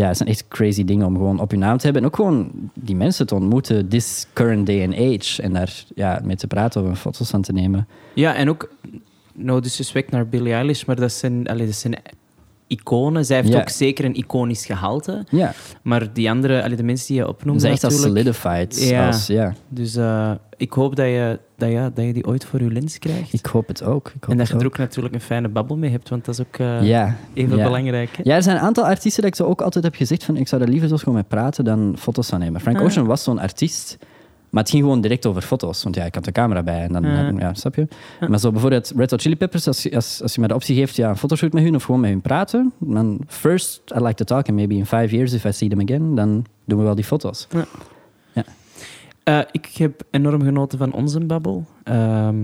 Ja, het zijn echt crazy dingen om gewoon op je naam te hebben. En ook gewoon die mensen te ontmoeten, this current day and age. En daar ja, mee te praten of foto's van te nemen. Ja, en ook no disrespect naar Billie Eilish, maar dat zijn, allee, dat zijn iconen. Zij heeft ook zeker een iconisch gehalte. Ja, Maar die andere, allee, de mensen die je ze opnoemde zijn echt als solidified. Ja. Als, ja, Dus eh, ik hoop dat je, dat, ja, dat je die ooit voor je lens krijgt. ik hoop het ook. Hoop en dat je er ook. natuurlijk een fijne babbel mee hebt, want dat is ook Ja, even belangrijk. hè? Ja, er zijn een aantal artiesten dat ik zo ook altijd heb gezegd van ik zou er liever zo gewoon mee praten dan foto's van nemen. Frank Ah. Ocean was zo'n artiest, maar het ging gewoon direct over foto's. Want ja, ik had de camera bij en dan, ja, snap je? Maar zo bijvoorbeeld Red Hot Chili Peppers, als, je- als, als je mij de optie geeft, ja, een fotoshoot met hun of gewoon met hun praten, dan first I like to talk and maybe in five years if I see them again, dan doen we wel die foto's. Eh, ik heb enorm genoten van onze babbel. Ehm,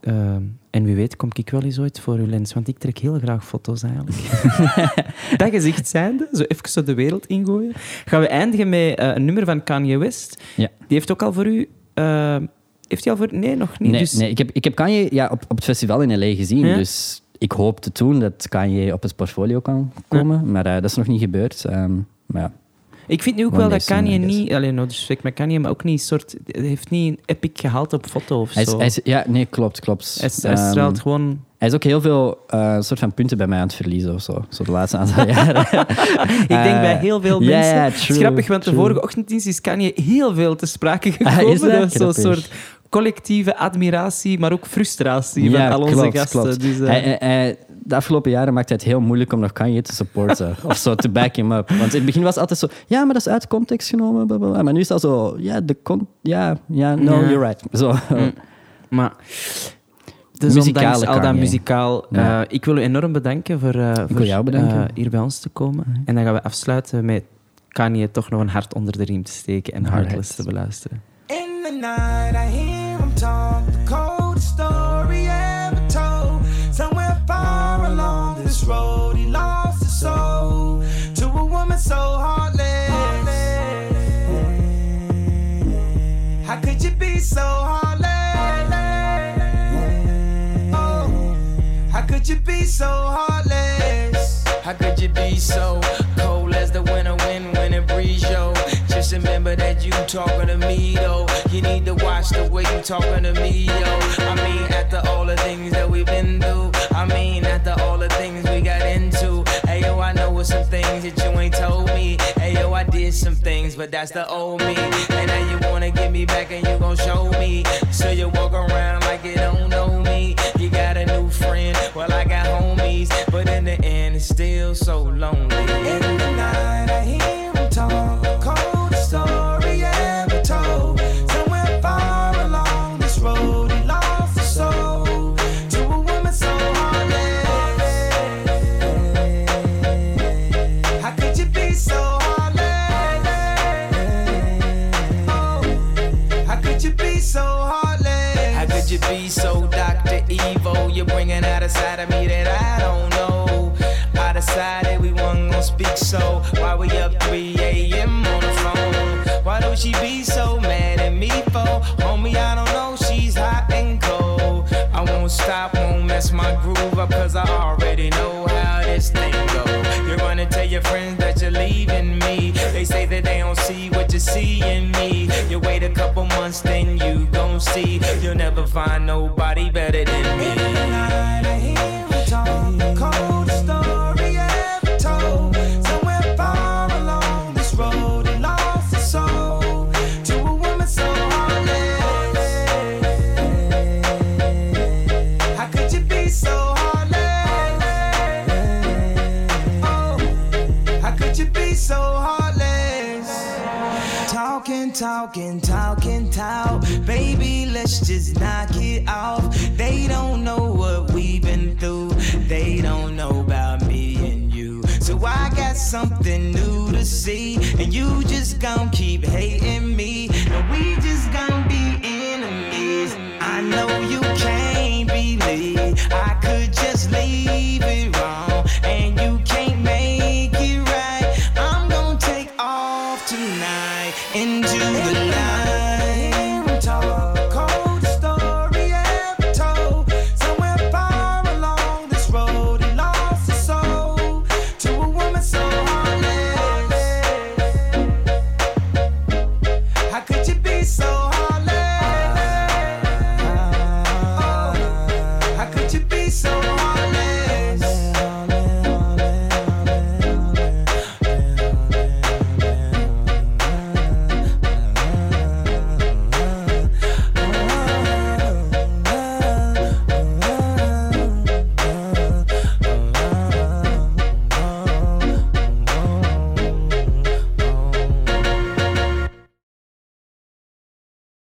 ehm, en wie weet kom ik wel eens ooit voor uw lens, want ik trek heel graag foto's eigenlijk. dat gezicht zijnde, zo even zo de wereld ingooien. Gaan we eindigen met eh, een nummer van Kanye West. Ja. Die heeft ook al voor u... eh, heeft hij al voor... Nee, nog niet. Nee, dus, nee ik, heb, ik heb Kanye ja, op, op het festival in L.A. gezien, Ja. dus ik hoopte toen dat Kanye op het portfolio kan komen, maar eh, dat is nog niet gebeurd. Ehm, maar ja. Ik vind nu ook wel dat Kanye niet... Alleen no disrespect met Kanye, maar ook niet soort... Hij heeft niet een epic gehaald op foto of Hij is, zo. hij is- ja, nee, klopt, klopt. Hij, hij Ehm, straalt gewoon... Hij is ook heel veel eh, soort van punten bij mij aan het verliezen of zo. Zo de laatste aantal jaren. Ik denk bij heel veel ja, mensen. ja, Het is true, grappig, want de true. vorige ochtenddienst is Kanye heel veel te sprake Ah, gekomen. is dat? dat is zo'n Grappig. soort collectieve admiratie, maar ook frustratie van al onze klopt, gasten. klopt. Dus, eh, Hij- hij- hij- de afgelopen jaren maakt hij het heel moeilijk om nog Kanye te supporten. of zo, te back him up. Want in het begin was het altijd zo... Ja, maar dat is uit context genomen. Maar nu is het al zo... Ja, de con... Ja, ja, no, Ja. you're right. Zo. Mm. Maar... Dus Muzikale ondanks al dat Kanye. muzikaal... Ja. eh, ik wil u enorm bedanken voor, eh, voor jou bedanken. Eh, hier bij ons te komen. En dan gaan we afsluiten met Kanye toch nog een hart onder de riem te steken en. Heartless te beluisteren. In the night, I hear him talk so heartless? Oh, how could you be so heartless? How could you be so cold as the winter wind when it breeze, yo? Just remember that you talking to me, though. You need to watch the way you talking to me, yo. I mean, after all the things that we've been through. Know some things that you ain't told me. Hey, yo, I did some things, but that's the old me. And now you wanna get me back and you gon' show me. So you walk around like you don't know me. You got a new friend, well, I got homies. But in the end, it's still so lonely. In the night, I hear bringing out a side of me that I don't know. I decided we weren't gonna speak, so why we up 3 a.m. on the phone? Why don't she be so mad at me for? Homie, I don't know, she's hot and cold. I won't stop, won't mess my groove up, cause I already know how this thing go. You're gonna tell your friends that you're leaving me. They say that they don't see what you see in me. You wait a couple months, then you gon' see. You'll never find nobody better than me. talking, talking, talk. Baby, let's just knock it off. They don't know what we've been through. They don't know about me and you. So I got something new to see. And you just gon' keep hating me. And we just gon' be enemies. I know you can't believe I could just leave it into the night.